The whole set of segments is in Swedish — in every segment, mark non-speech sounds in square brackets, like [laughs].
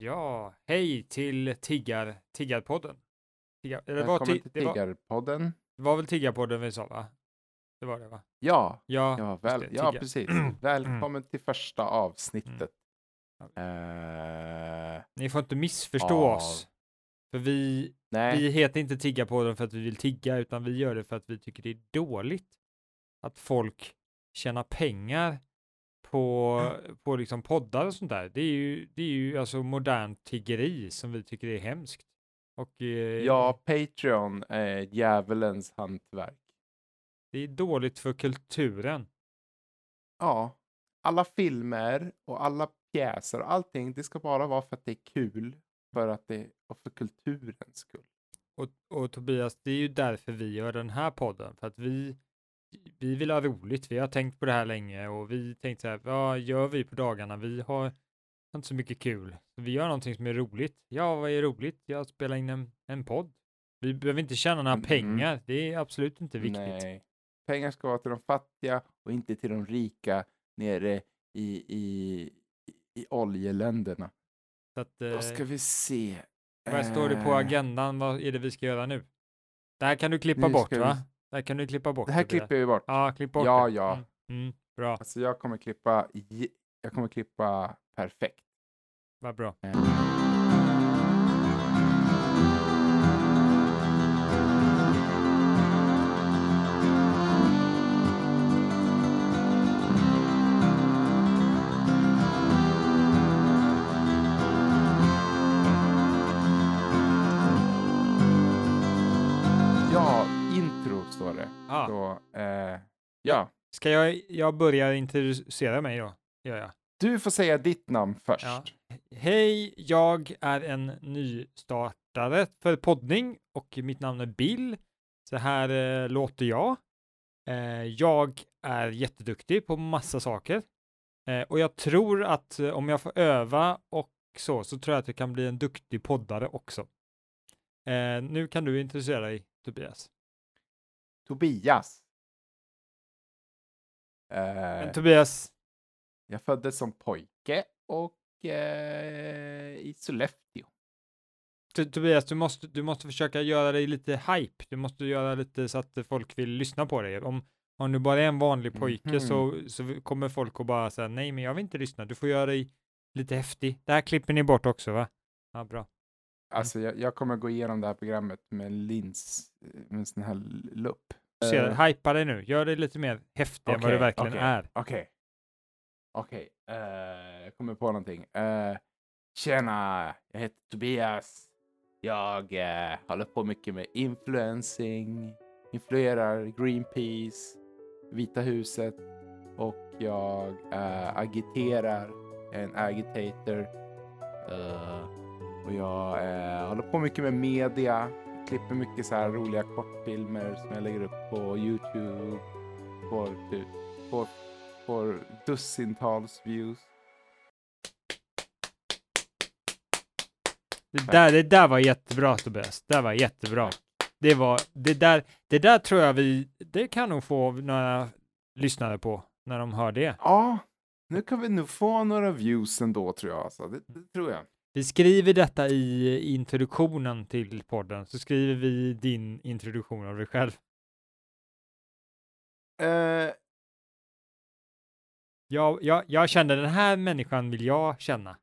Ja, hej till Tiggar, Tiggarpodden. Tiggar, eller var, ti- till det, var, Tiggarpodden. det var väl Tiggarpodden vi sa va? Det var det va? Ja, Ja, ja, väl, det, ja precis. Välkommen till första avsnittet. Mm. Eh, Ni får inte missförstå Av- oss. För vi, nej, vi heter inte Tiggarpodden för att vi vill tigga, utan vi gör det för att vi tycker det är dåligt att folk tjänar pengar på, på liksom poddar och sånt där. Det är ju, det är ju alltså modernt tiggeri som vi tycker är hemskt. Och eh, ja, Patreon är djävulens hantverk. det är dåligt för kulturen. Ja, alla filmer och alla pjäser och allting, det ska bara vara för att det är kul. För att det och för kulturens skull. Och, och Tobias, det är ju därför vi gör den här podden, för att vi, vi vill ha roligt. Vi har tänkt på det här länge och vi tänkte så här, vad gör vi på dagarna? Vi har inte så mycket kul. Vi gör någonting som är roligt. Ja, vad är roligt? Jag spelar in en, en podd. Vi behöver inte tjäna några Mhm. pengar. Det är absolut inte viktigt. Nej. Pengar ska vara till de fattiga och inte till de rika nere i, i, i oljeländerna. Så att, Då eh, ska vi se. vad står det på Eh, agendan? Vad är det vi ska göra nu? Det här kan du klippa Nu bort, vi va? Det här kan du klippa bort. Det här Tobias. klipper vi bort. Ja, klipp bort Ja, det. ja. Mm, mm, bra, Alltså jag kommer klippa, jag kommer klippa perfekt. vad bra. Eh, står det. Ah. Så, eh, ja. Ska jag, jag börja introducera mig då? Gör jag. Du får säga ditt namn först. Ja. Hej, jag är en nystartare för poddning och mitt namn är Bill. Så här eh, låter jag. Eh, jag är jätteduktig på massa saker eh, och jag tror att eh, om jag får öva och så, så tror jag att jag kan bli en duktig poddare också. Eh, nu kan du introducera dig, Tobias. Tobias. Eh, Tobias, jag föddes som pojke och eh, i Sollefteå. To- Tobias, du måste, du måste försöka göra dig lite hype. Du måste göra lite så att folk vill lyssna på dig. Om, om du bara är en vanlig pojke så, så kommer folk att bara säga nej, men jag vill inte lyssna. Du får göra dig lite häftig. Det här klipper ni bort också, va? Ja, bra. Alltså jag, jag kommer gå igenom det här programmet med lins, med en sån här lupp. Se, Eh, hypa dig nu. Gör dig lite mer häftig än vad du verkligen okej. är. Okej. Okej, eh, jag kommer på någonting. Uh, tjena, jag heter Tobias. Jag eh, håller på mycket med influencing, influerar Greenpeace, Vita huset och jag eh, agiterar, jag är en agitator. Eh, och jag eh, håller på mycket med media, klipper mycket så här roliga kortfilmer som jag lägger upp på Youtube. Får, får, får dussintals views. Det där, det där var jättebra, Tobias. Det där var jättebra. Det var, det där, det där tror jag vi, det kan nog få några lyssnare på när de hör det. Ja, nu kan vi nog få några views ändå tror jag. Alltså. Det, det tror jag. Vi skriver detta i introduktionen till podden, så skriver vi din introduktion av dig själv. Eh, Jag, jag, jag kände den här människan vill jag känna.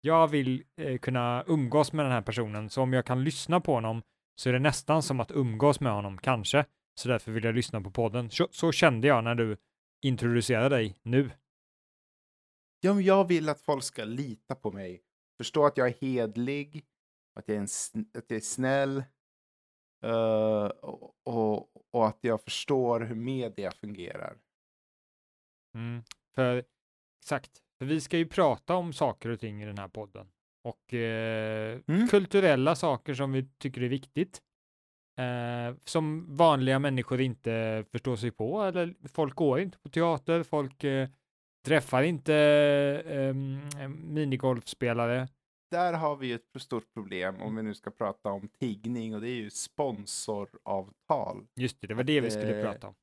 Jag vill eh, kunna umgås med den här personen, så om jag kan lyssna på honom så är det nästan som att umgås med honom, kanske. Så därför vill jag lyssna på podden. Så, så kände jag när du introducerade dig nu. ja, men jag vill att folk ska lita på mig. Förstå att jag är hedlig, att jag är, en, att jag är snäll och, och, och att jag förstår hur media fungerar. Mm. För exakt, för vi ska ju prata om saker och ting i den här podden. Och eh, Mm. kulturella saker som vi tycker är viktigt. Eh, som vanliga människor inte förstår sig på, eller folk går inte på teater, folk eh, träffar inte eh, minigolfspelare. Där har vi ett stort problem om vi nu ska prata om tiggning och det är ju sponsoravtal. Just det, det var det vi skulle eh, prata om.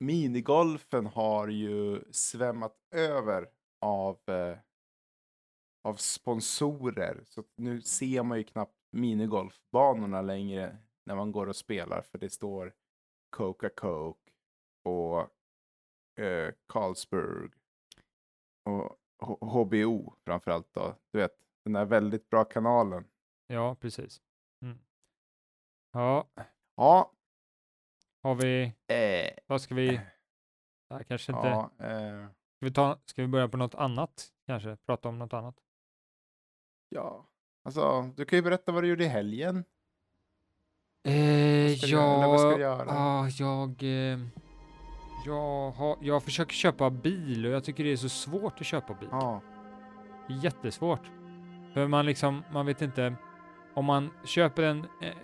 minigolfen har ju svämmat över av eh, av sponsorer. Så nu ser man ju knappt minigolfbanorna längre när man går och spelar för det står Coca-Cola och eh, Carlsberg och HBO framförallt då. Du vet, den där väldigt bra kanalen. Ja, precis. Mm. Ja, Ja, har vi, eh, vad ska vi, ja, kanske inte, ja eh, ska vi, ta, ska vi börja på något annat kanske, prata om något annat? ja. Alltså, du kan ju berätta vad du gjorde i helgen. Eh, Vad ska du göra? Eller vad ska du göra? ja, jag, eh, jag, har, jag försöker köpa bil och jag tycker det är så svårt att köpa bil. Ja, Jättesvårt. För man liksom, man vet inte, om man köper en, eh,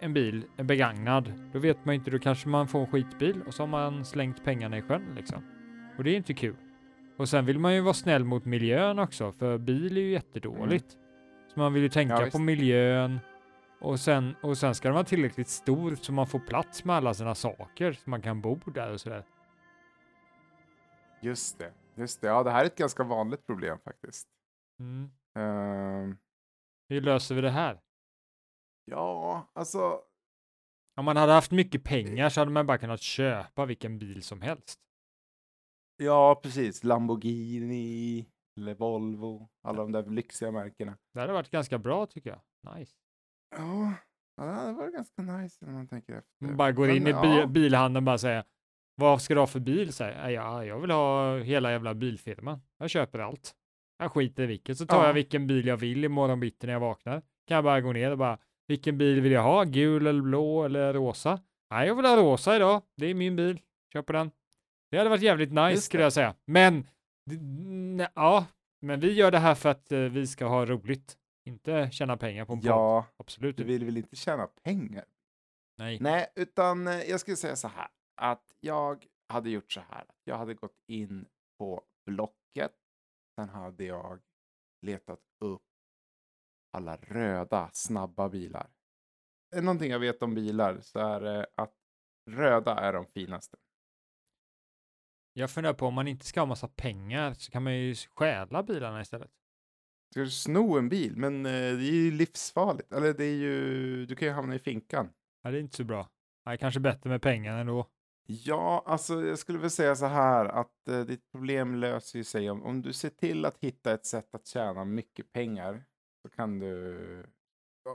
en bil, en begagnad, då vet man inte, då kanske man får en skitbil och så har man slängt pengarna i sjön liksom. Och det är inte kul. Och sen vill man ju vara snäll mot miljön också, för bil är ju jättedåligt. Så man vill ju tänka Mm. Ja, på miljön och sen, och sen ska den vara tillräckligt stor så man får plats med alla sina saker så man kan bo där och sådär. Just det. Just det. Ja, det här är ett ganska vanligt problem faktiskt. Mm. Ehm, Hur löser vi det här? ja, alltså. Om man hade haft mycket pengar så hade man bara kunnat köpa vilken bil som helst. Ja, precis. Lamborghini eller Volvo. Alla de där lyxiga märkena. Det hade varit ganska bra tycker jag. Nice. Ja, ja, det hade varit ganska nice när man tänker efter. Man bara går Men, in i ja. bi- bilhandeln och bara säger vad ska du ha för bil? Säger jag, ja, jag vill ha hela jävla bilfirman. Jag köper allt. Jag skiter i vilket, så tar Ja. jag vilken bil jag vill imorgon bitti när jag vaknar. Kan jag bara gå ner och bara, vilken bil vill jag ha? Gul eller blå eller rosa? Nej, jag vill ha rosa idag. Det är min bil. Köper den. Det hade varit jävligt nice skulle jag säga. Men, ja, men vi gör det här för att eh, vi ska ha roligt. Inte tjäna pengar på en podd. Ja, Absolut du vill väl inte tjäna pengar? Nej. Nej, utan eh, jag skulle säga så här. Att jag hade gjort så här. Jag hade gått in på Blocket. Sen hade jag letat upp alla röda snabba bilar. Är det någonting jag vet om bilar så är det att röda är de finaste. Jag funderar på om man inte ska ha massa pengar så kan man ju stjäla bilarna istället. Ska du sno en bil? Men eh, det är ju livsfarligt. Eller det är ju, du kan ju hamna i finkan. Ja, det är inte så bra. Det är kanske bättre med pengar ändå. Ja, alltså jag skulle väl säga så här att eh, ditt problem löser ju sig om, om du ser till att hitta ett sätt att tjäna mycket pengar så kan du,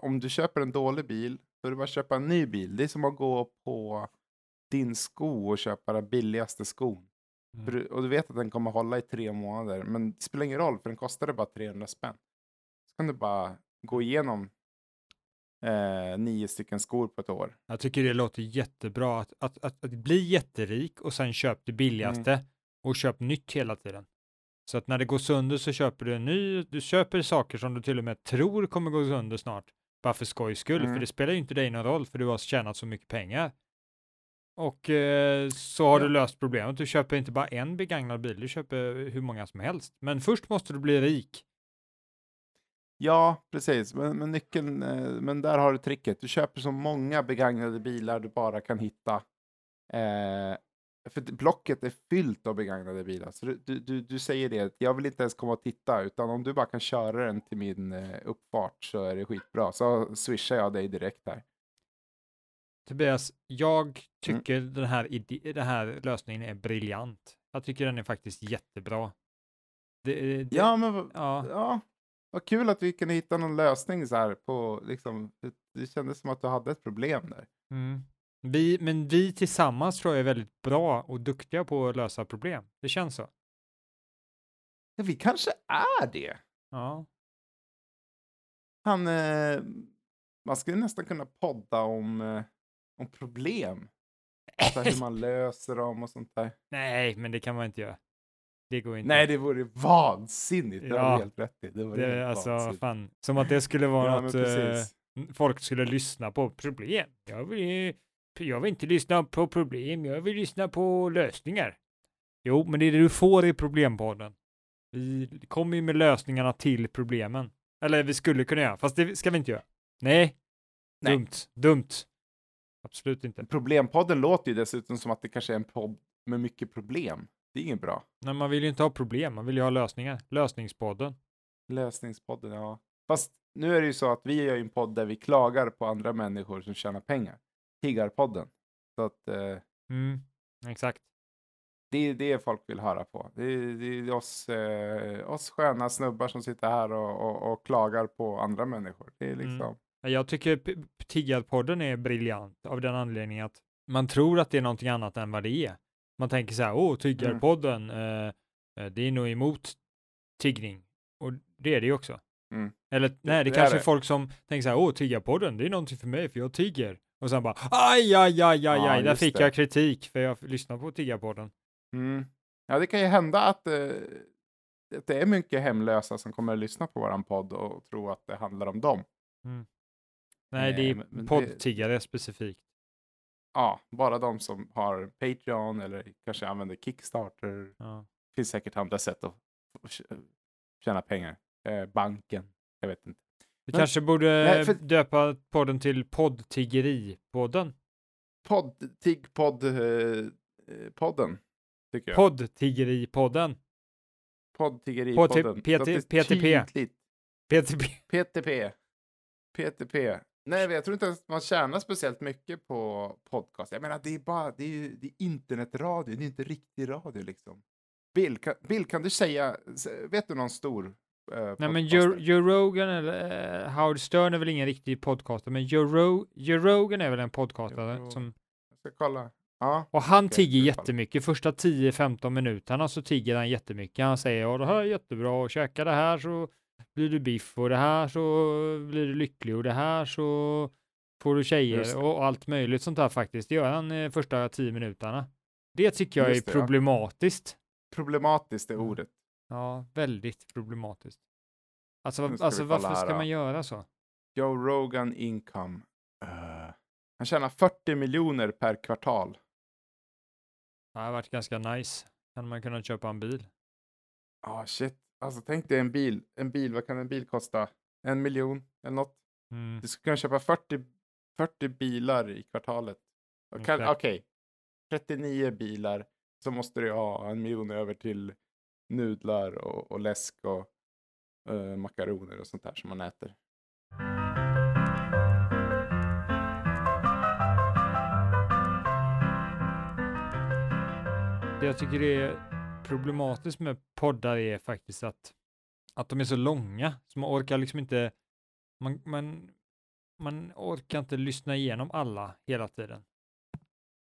om du köper en dålig bil, så är det bara att köpa en ny bil. Det är som att gå på din sko och köpa den billigaste skon. Mm. Du, och du vet att den kommer hålla i tre månader, men det spelar ingen roll för den kostade bara 300 spänn. Så kan du bara gå igenom eh, nio stycken skor på ett år. Jag tycker det låter jättebra att, att, att, att bli jätterik och sen köp det billigaste och köp nytt hela tiden. Så att när det går sönder så köper du en ny, du köper saker som du till och med tror kommer gå sönder snart. Bara för skojs skull, Mm. för det spelar ju inte dig någon roll för du har tjänat så mycket pengar. Och eh, så har Ja. du löst problemet. Du köper inte bara en begagnad bil, du köper hur många som helst. Men först måste du bli rik. Ja, precis. Men, men nyckeln, eh, men där har du tricket. Du köper så många begagnade bilar du bara kan hitta. Eh, för Blocket är fyllt av begagnade bilar. Så du, du, du, säger det, jag vill inte ens komma och titta, utan om du bara kan köra den till min eh, uppfart så är det skitbra. Så swishar jag dig direkt här. Tobias, jag Mm. tycker den, här ide- den här lösningen är briljant. Jag tycker den är faktiskt jättebra. Det, det, Ja, men ja. ja, vad kul att vi kunde hitta någon lösning så här på, liksom, det, kändes som att du hade ett problem där. Mm. Vi, men vi tillsammans tror jag är väldigt bra och duktiga på att lösa problem. Det känns så. Ja, vi kanske är det. Ja, Han, eh, man skulle nästan kunna podda om, eh, om problem. Så hur man [laughs] löser dem och sånt där. Nej, men det kan man inte göra. Det går inte. Nej, det vore vansinnigt. Det har Ja. helt rätt i. Det vore det alltså vansinnigt. fan, som att det skulle vara Ja, något eh, folk skulle lyssna på problem. Jag vill, jag vill inte lyssna på problem, jag vill lyssna på lösningar. Jo, men det är det du får i problempodden. Vi kommer ju med lösningarna till problemen. Eller vi skulle kunna göra, fast det ska vi inte göra. Nej, Nej. dumt, dumt. Absolut inte. Problempodden låter ju dessutom som att det kanske är en podd med mycket problem. Det är inget bra. Nej, man vill ju inte ha problem, man vill ju ha lösningar. Lösningspodden. Lösningspodden, ja. Fast nu är det ju så att vi gör ju en podd där vi klagar på andra människor som tjänar pengar. Tiggarpodden. Så att eh, Mm, exakt. det är det folk vill höra på. Det är, det är oss, eh, oss sköna snubbar som sitter här och, och, och klagar på andra människor. Det är Mm. liksom... Jag tycker Tiggarpodden är briljant av den anledningen att man tror att det är någonting annat än vad det är. Man tänker så här, åh, Tiggarpodden, eh, eh, det är nog emot tiggning. Och det är det ju också. Mm. Eller nej, det, det är kanske är det. folk som tänker så här, åh, Tiggarpodden, det är någonting för mig, för jag tigger. Och sen bara, aj, aj, aj, aj, Ja, aj, där just fick det. jag kritik för jag lyssnar på Tiggarpodden. Mm. Ja, det kan ju hända att, eh, det är mycket hemlösa som kommer att lyssna på våran podd och tro att det handlar om dem. Nej, det Eh, är det- poddtiggare specifikt. Ja, bara de som har Patreon eller kanske använder Kickstarter. Ja. Det finns säkert andra sätt att tjäna pengar. Eh, banken, jag vet inte. Vi Men- kanske borde Nej, för- döpa podden till poddtiggeripodden. Podd, Tiggpodd, eh, eh, podden, tycker jag. Poddtiggeripodden. Poddtiggeripodden. PTP. PTP. PTP. PTP. Nej, jag tror inte ens man tjänar speciellt mycket på podcast. Jag menar, det är bara det är, ju- det är internetradio, det är inte riktig radio liksom. Bill, kan, Bill, kan du säga, vet du någon stor eh, Nej, men podcaster? Joe, Joe Rogan eller uh, Howard Stern är väl ingen riktig podcaster, men Joe, Ro Joe Rogan är väl en podcastare Joe som Jag ska kolla. Ja, Och han Okej, tigger jättemycket. Första 10-15 minuterna så tigger han jättemycket. Han säger ja det här är jättebra och käka det här så blir du biff och det här så blir du lycklig och det här så får du tjejer och allt möjligt sånt där faktiskt. Det gör han eh, första 10 minuterna. Det tycker jag Just är det, ja. problematiskt. problematiskt är Mm. ordet. Ja, väldigt problematiskt. Alltså, alltså varför här ska man göra så? Joe Rogan income. Eh, han tjänar 40 miljoner per kvartal. Det har varit ganska nice. Kan man kunna köpa en bil? Ah shit. Alltså tänk dig en bil. En bil, vad kan en bil kosta? En miljon eller något? Mm. Du skulle kunna köpa 40, 40 bilar i kvartalet. Och kan- Exakt. Okej, 39 bilar. Så måste du ha en miljon över till nudlar och, och läsk och uh, makaroner och sånt där som man äter. Det jag tycker är problematiskt med poddar är faktiskt att, att de är så långa, så man orkar liksom inte, man, man, man orkar inte lyssna igenom alla hela tiden.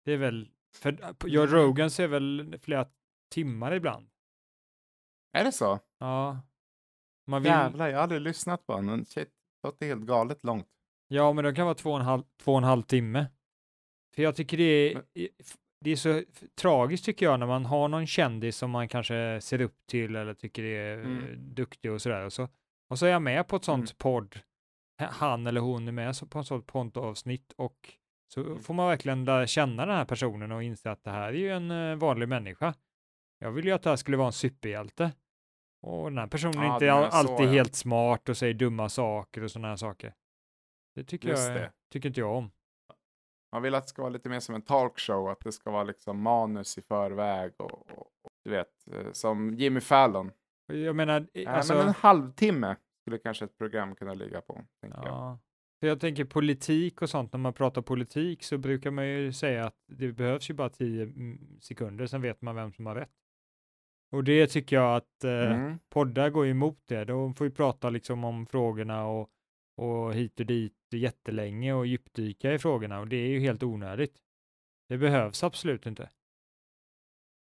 Det är väl, för Joe Mm. Rogan så är väl flera timmar ibland. Är det så? Ja. Man vill, Jävlar, jag har aldrig lyssnat på honom. Shit, det låter helt galet långt. Ja, men de kan vara två och en halv, två och en halv timme. För jag tycker det är, det är så tragiskt tycker jag när man har någon kändis som man kanske ser upp till eller tycker är eh, Mm. duktig och sådär. Och så, och så är jag med på ett sånt Mm. podd, han eller hon är med på ett sånt poddavsnitt och så Mm. får man verkligen lära känna den här personen och inse att det här är ju en eh, vanlig människa. Jag vill ju att det här skulle vara en superhjälte. Och den här personen är Ja, inte du menar all- så, alltid ja. helt smart och säger dumma saker och sådana här saker. Det tycker, Just jag, är- det. tycker inte jag om. Man vill att det ska vara lite mer som en talkshow, att det ska vara liksom manus i förväg och, och, och du vet, eh, som Jimmy Fallon. Jag menar, eh, Äh, alltså, Men en halvtimme skulle kanske ett program kunna ligga på, tänker jag. ja. För jag tänker politik och sånt, när man pratar politik så brukar man ju säga att det behövs ju bara tio mm, sekunder, sen vet man vem som har rätt. Och det tycker jag att eh, Mm. poddar går emot det. De får ju prata liksom om frågorna och, och hit och dit jättelänge och djupdyka i frågorna och det är ju helt onödigt. Det behövs absolut inte.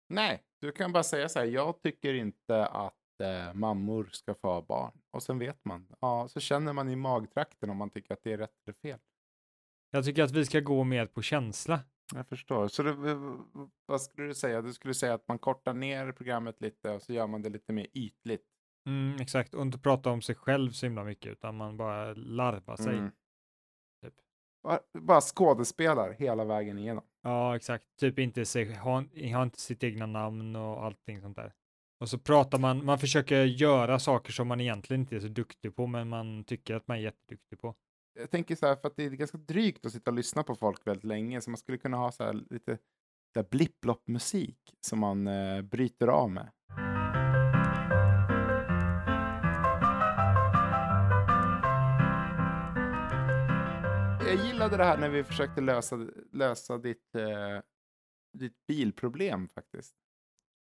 Nej, du kan bara säga så här, jag tycker inte att eh, mammor ska få ha barn. Och sen vet man. Ja, så känner man i magtrakten om man tycker att det är rätt eller fel. Jag tycker att vi ska gå mer på känsla. Jag förstår. Så det, vad skulle du säga? Du skulle säga att man kortar ner programmet lite och så gör man det lite mer ytligt. Mm, exakt, och inte prata om sig själv så himla mycket, utan man bara larvar sig. Mm. Typ. Bara, bara skådespelar hela vägen igenom. Ja, exakt. Typ inte sig, ha, ha inte sitt egna namn och allting sånt där. Och så pratar man, man försöker göra saker som man egentligen inte är så duktig på, men man tycker att man är jätteduktig på. Jag tänker så här, för att det är ganska drygt att sitta och lyssna på folk väldigt länge, så man skulle kunna ha så här lite blipp-blopp-musik som man eh, bryter av med. Jag gillade det här när vi försökte lösa, lösa ditt, eh, ditt bilproblem faktiskt.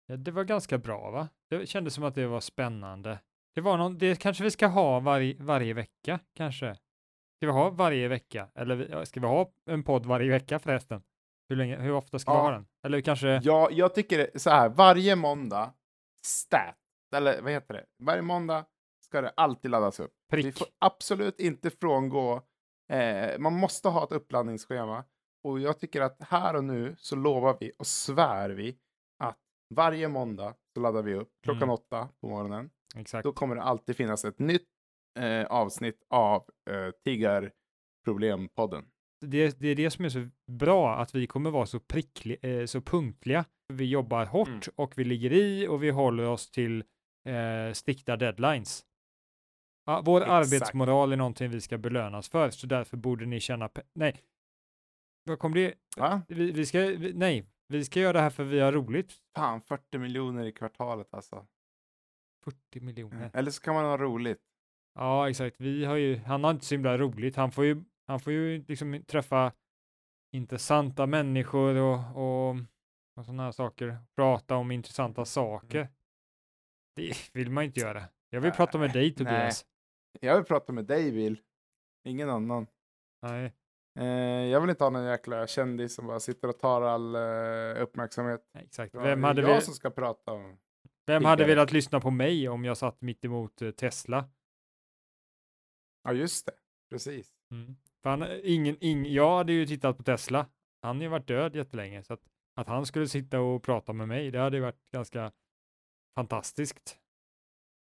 Ja, det var ganska bra, va? Det kändes som att det var spännande. Det var någon, det kanske vi ska ha varje, varje vecka, kanske. Ska vi ha varje vecka? Eller vi- ska vi ha en podd varje vecka förresten? Hur, länge, hur ofta ska vi Ja. ha den? Eller kanske, Ja, jag tycker så här, varje måndag, stat, eller vad heter det? Varje måndag ska det alltid laddas upp. Vi prick? får absolut inte frångå, eh, man måste ha ett uppladdningsschema. Och jag tycker att här och nu så lovar vi och svär vi att varje måndag så laddar vi upp klockan Mm. åtta på morgonen. Exakt. Då kommer det alltid finnas ett nytt eh, avsnitt av eh, Tiggarproblempodden. Det, det är det som är så bra, att vi kommer vara så, prickli, eh, så punktliga. Vi jobbar hårt Mm. och vi ligger i och vi håller oss till eh, strikta deadlines. Ja, vår Exakt. arbetsmoral är någonting vi ska belönas för, så därför borde ni känna... pe- Nej, vad kom det? Va? Vi, vi ska, vi, nej, vi ska göra det här för vi har roligt. Fan, 40 miljoner i kvartalet alltså. 40 miljoner. Eller så kan man ha roligt. Ja, exakt. Vi har ju, han har inte så himla roligt. Han får ju, han får ju liksom träffa intressanta människor och, och, och sådana här saker. Prata om intressanta saker. Det vill man inte göra. Jag vill prata med dig Tobias. Jag vill prata med dig, Bill. Ingen annan. Nej. Eh, jag vill inte ha någon jäkla kändis som bara sitter och tar all eh, uppmärksamhet. Nej, exakt. Vem det är hade, jag vi, som ska prata om... vem hade velat lyssna på mig om jag satt mitt emot eh, Tesla? Ja, just det. Precis. Mm. För han, ingen, ing, jag hade ju tittat på Tesla. Han har ju varit död jättelänge, så att, att han skulle sitta och prata med mig, det hade ju varit ganska fantastiskt.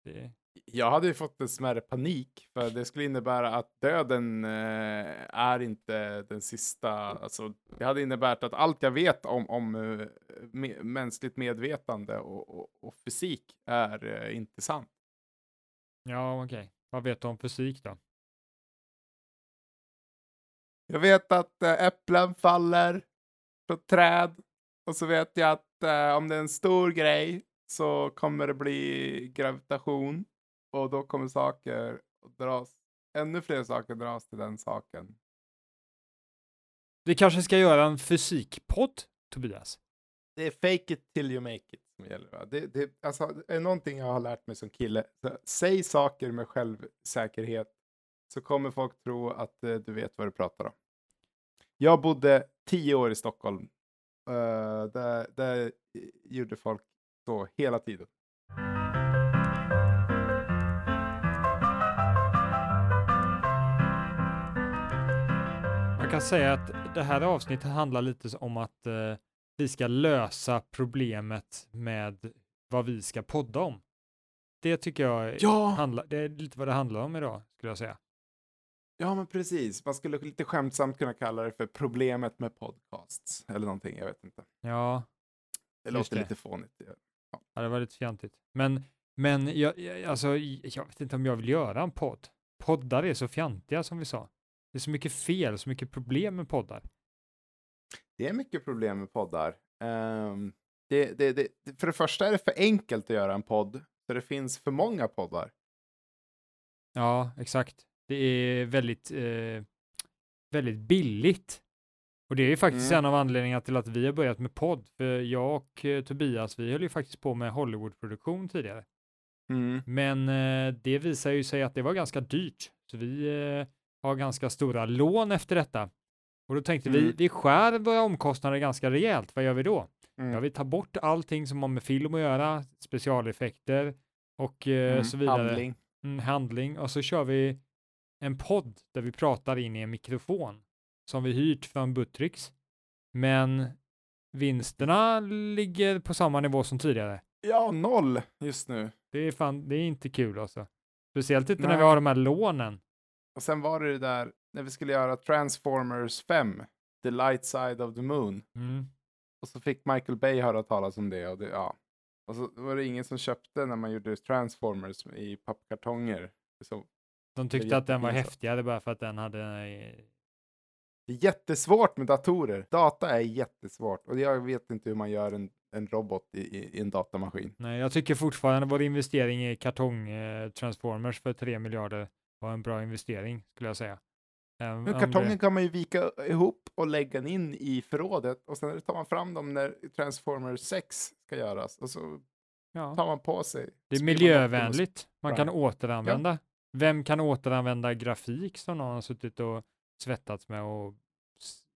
Det, Jag hade ju fått en smärre panik, för det skulle innebära att döden eh, är inte den sista. Alltså, det hade inneburit att allt jag vet om, om eh, me mänskligt medvetande och, och, och fysik är eh, inte sant. ja, okej. Vad vet du om fysik då? Jag vet att eh, äpplen faller från träd och så vet jag att eh, om det är en stor grej så kommer det bli gravitation och då kommer saker att dras. Ännu fler saker dras till den saken. Vi kanske ska göra en fysikpodd, Tobias? Det är fake it till you make it som gäller. Va? Det, det, alltså, är det någonting jag har lärt mig som kille, så, säg saker med självsäkerhet så kommer folk tro att eh, du vet vad du pratar om. Jag bodde tio år i Stockholm. Uh, där, där gjorde folk så hela tiden. Man kan säga att det här avsnittet handlar lite om att eh, vi ska lösa problemet med vad vi ska podda om. Det tycker jag Ja! handlar, det är lite vad det handlar om idag, skulle jag säga. Ja, men precis. Man skulle lite skämtsamt kunna kalla det för problemet med podcasts. Eller någonting, jag vet inte. Ja, Det låter det. lite fånigt. Ja. ja det var lite fjantigt. Men, men jag, jag, alltså, jag vet inte om jag vill göra en podd. Poddar är så fjantiga som vi sa. Det är så mycket fel, så mycket problem med poddar. Det är mycket problem med poddar. Ehm, det, det, det, för det första är det för enkelt att göra en podd, så det finns för många poddar. Ja, exakt. Det är väldigt, eh, väldigt billigt. Och det är ju faktiskt Mm. en av anledningarna till att vi har börjat med podd. För jag och eh, Tobias, vi höll ju faktiskt på med Hollywoodproduktion tidigare. Men eh, det visar ju sig att det var ganska dyrt. Så vi eh, har ganska stora lån efter detta. Och då tänkte vi, Mm. vi skär våra omkostnader ganska rejält. Vad gör vi då? Mm. Ja, vi tar bort allting som har med film att göra, specialeffekter och eh, Mm. så vidare Handling. mm, handling och så kör vi en podd där vi pratar in i en mikrofon som vi hyrt från Buttricks. Men vinsterna ligger på samma nivå som tidigare. Ja, noll just nu. Det är fan, det är inte kul alltså. Speciellt inte när Nej. vi har de här lånen. Och sen var det det där när vi skulle göra Transformers 5, The Light Side of the Moon. Mm. Och så fick Michael Bay höra talas om det och det, ja. Och så var det ingen som köpte när man gjorde Transformers i pappkartonger. Så De tyckte att den var häftigare bara för att den hade Det är jättesvårt med datorer. Data är jättesvårt och jag vet inte hur man gör en, en robot i, i, i en datamaskin. Nej, jag tycker fortfarande vår investering i kartong eh, Transformers för 3 miljarder var en bra investering skulle jag säga. Äm, Men kartongen det- kan man ju vika ihop och lägga den in i förrådet och sen tar man fram dem när Transformers 6 ska göras och så ja. tar man på sig. Det är miljövänligt. Man kan återanvända. Vem kan återanvända grafik som någon har suttit och svettats med och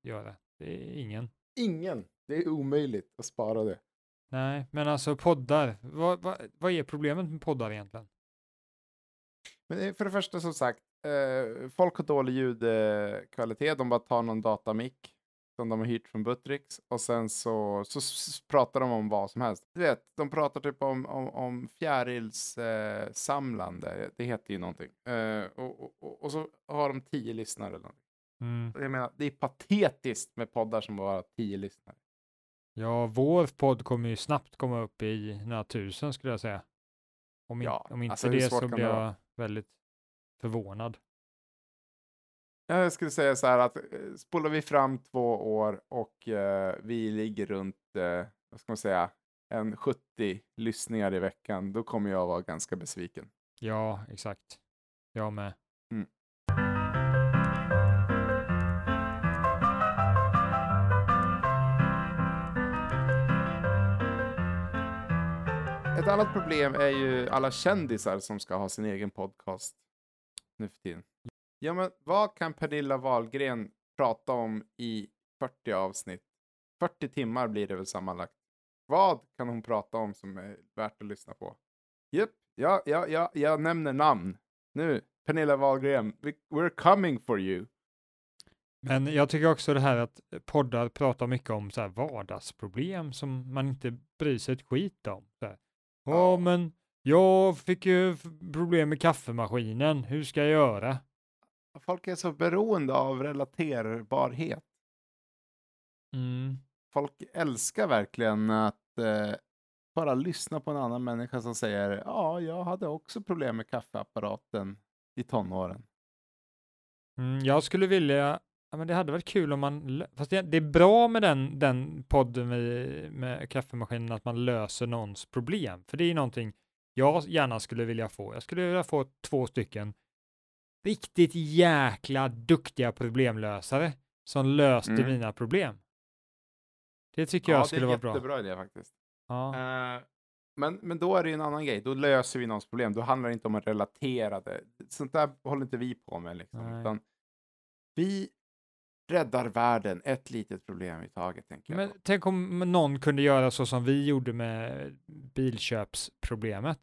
göra? Det är ingen. Ingen. Det är omöjligt att spara det. Nej, men alltså poddar. Vad, vad, vad är problemet med poddar egentligen? Men eh, för det första som sagt, eh, folk har dålig ljudkvalitet. De bara tar någon datamick som de har hyrt från Buttricks och sen så, så pratar de om vad som helst. Du vet, de pratar typ om, om, om fjärilssamlande. Eh, det heter ju någonting. Eh, och, och- och, och så har de tio lyssnare. Eller någonting. Mm. Jag menar, det är patetiskt med poddar som bara har tio lyssnare. Ja, vår podd kommer ju snabbt komma upp i några tusen skulle jag säga. Om, in, Ja, om inte alltså det så blir jag? Väldigt förvånad. Ja, Jag skulle säga så här att eh, spolar vi fram två år och eh, vi ligger runt, eh, vad ska man säga, en 70 lyssningar i veckan, då kommer jag vara ganska besviken. Ja, exakt. Jag med. Ett annat problem är ju alla kändisar som ska ha sin egen podcast nu för tiden. Ja, men vad kan Pernilla Wahlgren prata om i 40 avsnitt? 40 timmar blir det väl sammanlagt. Vad kan hon prata om som är värt att lyssna på? Japp, ja, ja, ja, jag nämner namn. Nu, Pernilla Wahlgren, we're coming for you. Men jag tycker också det här att poddar pratar mycket om så här vardagsproblem som man inte bryr sig ett skit om. Så här. Ja, men jag fick ju problem med kaffemaskinen. Hur ska jag göra? Folk är så beroende av relaterbarhet. Mm. folk älskar verkligen att eh, bara lyssna på en annan människa som säger ja, jag hade också problem med kaffeapparaten i tonåren. Mm, jag skulle vilja, ja, men det hade varit kul om man, fast det, det är bra med den, den podden med, med kaffemaskinen att man löser någons problem, för det är någonting jag gärna skulle vilja få. Jag skulle vilja få två stycken riktigt jäkla duktiga problemlösare som löste Mm. mina problem. Det tycker jag skulle vara det är en bra. jättebra idé faktiskt. Ja. Eh, men, men då är det ju en annan grej. Då löser vi någons problem. Då handlar det inte om att relatera det. Sånt där håller inte vi på med. Liksom. Vi räddar världen ett litet problem i taget. Tänker jag. Men tänk om någon kunde göra så som vi gjorde med bilköpsproblemet.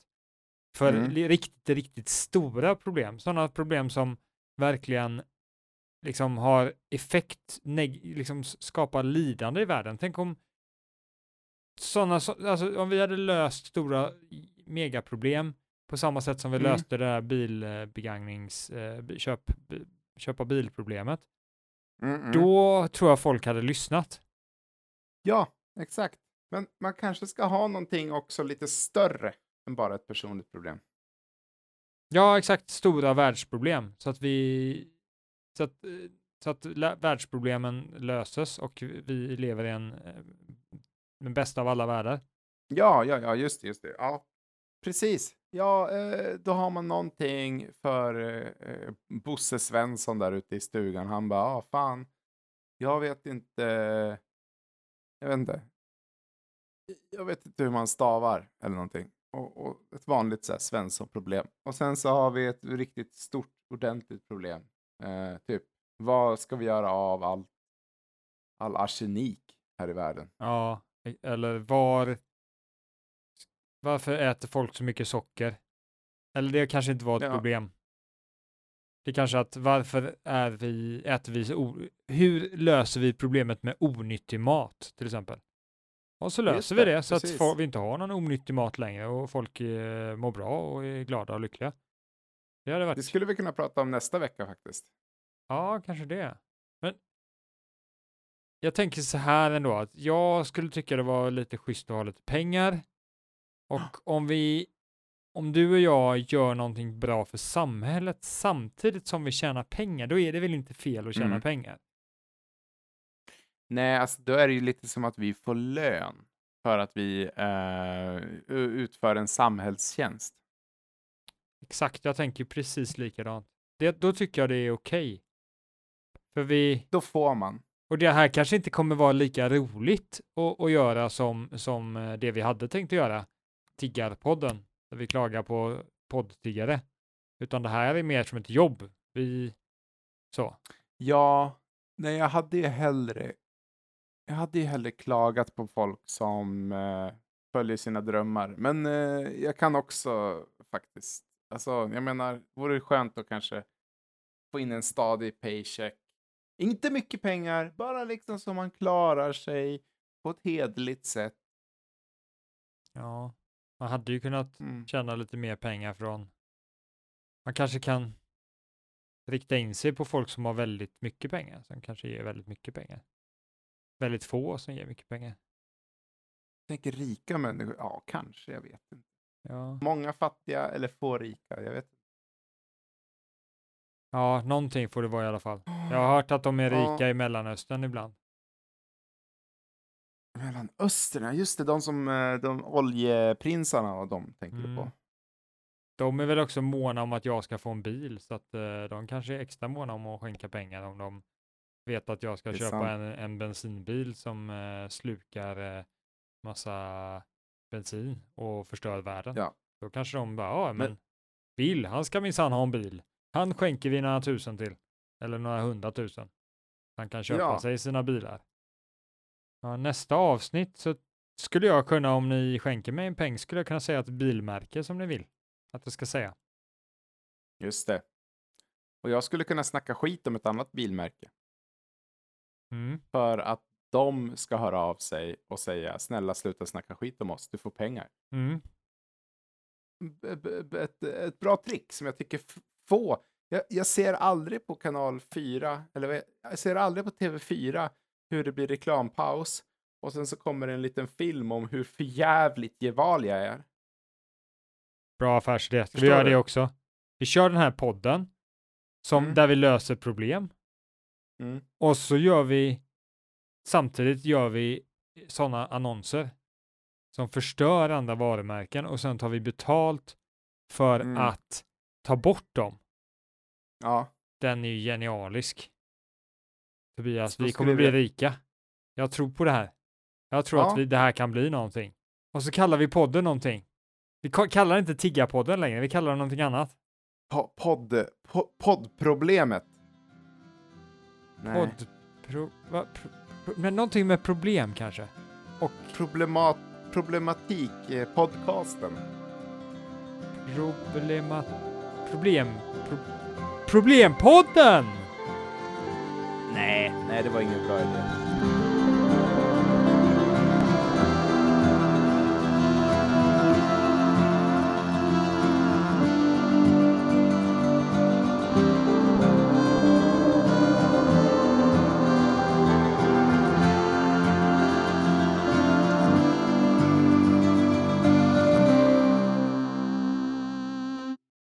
För Mm. riktigt, riktigt stora problem, sådana problem som verkligen liksom har effekt, liksom skapar lidande i världen. Tänk om sådana, så, alltså om vi hade löst stora megaproblem på samma sätt som vi Mm. löste det här bilbegagnings, eh, köp, köpa bilproblemet, Mm, mm. då tror jag folk hade lyssnat. Ja, exakt. Men man kanske ska ha någonting också lite större än bara ett personligt problem. Ja, exakt, stora världsproblem så att vi så att, eh, så att världsproblemen löses och vi lever i en eh, den bästa av alla världar. Ja, ja, ja, just det, just det. Ja, precis. Ja, eh, då har man någonting för eh, eh, Bosse Svensson där ute i stugan. Han bara, ah, fan, jag vet inte, jag vet inte. Jag vet inte hur man stavar eller någonting. Och, och ett vanligt så här Svensson-problem. Och sen så har vi ett riktigt stort, ordentligt problem. Eh, typ, vad ska vi göra av all, all arsenik här i världen? Ja, e, eller var varför äter folk så mycket socker? Eller det kanske inte var ett Ja. problem. Det är kanske att varför är vi, äter vi o, hur löser vi problemet med onyttig mat till exempel? Och så Just löser vi det, det så att precis. få- vi inte har någon onyttig mat längre och folk eh, mår bra och är glada och lyckliga. Det hade varit, Det skulle vi kunna prata om nästa vecka faktiskt. ja kanske det. Men jag tänker så här ändå att jag skulle tycka det var lite schysst att ha lite pengar. Och om vi, om du och jag gör någonting bra för samhället samtidigt som vi tjänar pengar, då är det väl inte fel att tjäna Mm. pengar? Nej, alltså då är det ju lite som att vi får lön för att vi eh, utför en samhällstjänst. Exakt, jag tänker precis likadant. Det, då tycker jag det är okej. För vi, Då får man. och det här kanske inte kommer vara lika roligt att, att göra som, som eh, det vi hade tänkt att göra, Tiggarpodden, där vi klagar på poddtiggare. Utan det här är mer som ett jobb. Vi, så. Ja, nej, jag hade ju hellre. Jag hade ju hellre klagat på folk som eh, följer sina drömmar. Men eh, jag kan också faktiskt. Alltså, jag menar, vore det skönt att kanske få in en stadig paycheck. Inte mycket pengar, bara liksom så man klarar sig på ett hederligt sätt. Ja, man hade ju kunnat Mm. tjäna lite mer pengar från, man kanske kan rikta in sig på folk som har väldigt mycket pengar, som kanske ger väldigt mycket pengar. Väldigt få som ger mycket pengar. Jag tänker rika människor, ja kanske, jag vet inte. Ja, Många fattiga eller få rika, jag vet inte. ja någonting får det vara i alla fall. Jag har [gasps] hört att de är Ja. rika i Mellanöstern ibland. Mellanöstern, just det, de som, eh, de oljeprinsarna och de tänker du på. Mm. De är väl också måna om att jag ska få en bil, så att eh, de kanske är extra måna om att skänka pengar om de vet att jag ska köpa sant. en, en bensinbil som eh, slukar eh, massa bensin och förstör världen. Ja. Då kanske de bara, ja men, Men- Bill, han ska minsann ha en bil. Han skänker vi några tusen till. Eller några hundratusen. Han kan köpa Ja. sig sina bilar. Ja, nästa avsnitt så skulle jag kunna, om ni skänker mig en peng, skulle jag kunna säga ett bilmärke som ni vill att jag ska säga. Just det. Och jag skulle kunna snacka skit om ett annat bilmärke. Mm. För att de ska höra av sig och säga snälla sluta snacka skit om oss, du får pengar. Mm. Ett, ett bra trick som jag tycker få. Jag, jag ser aldrig på kanal 4, eller jag ser aldrig på TV4 hur det blir reklampaus och sen så kommer en liten film om hur förjävligt geval jag är. Bra affärsidé. Ska vi göra det också? Vi kör den här podden som, Mm. där vi löser problem Mm. och så gör vi samtidigt gör vi sådana annonser som förstör andra varumärken och sen tar vi betalt för Mm. att ta bort dem. Ja, Den är ju genialisk. Tobias, Så vi kommer bli rika. Jag tror på det här. Jag tror Ja. att vi, det här kan bli någonting. Och så kallar vi podden någonting. Vi ka- kallar inte Tiggarpodden längre, vi kallar den någonting annat. po- podd, po- poddproblemet. Podd... Pro, va, pro, pro, men någonting med problem kanske. Och Problemat, problematik, eh, podcasten. problema... Problem... Pro, problempodden! Nej, nej det var ingen bra idé.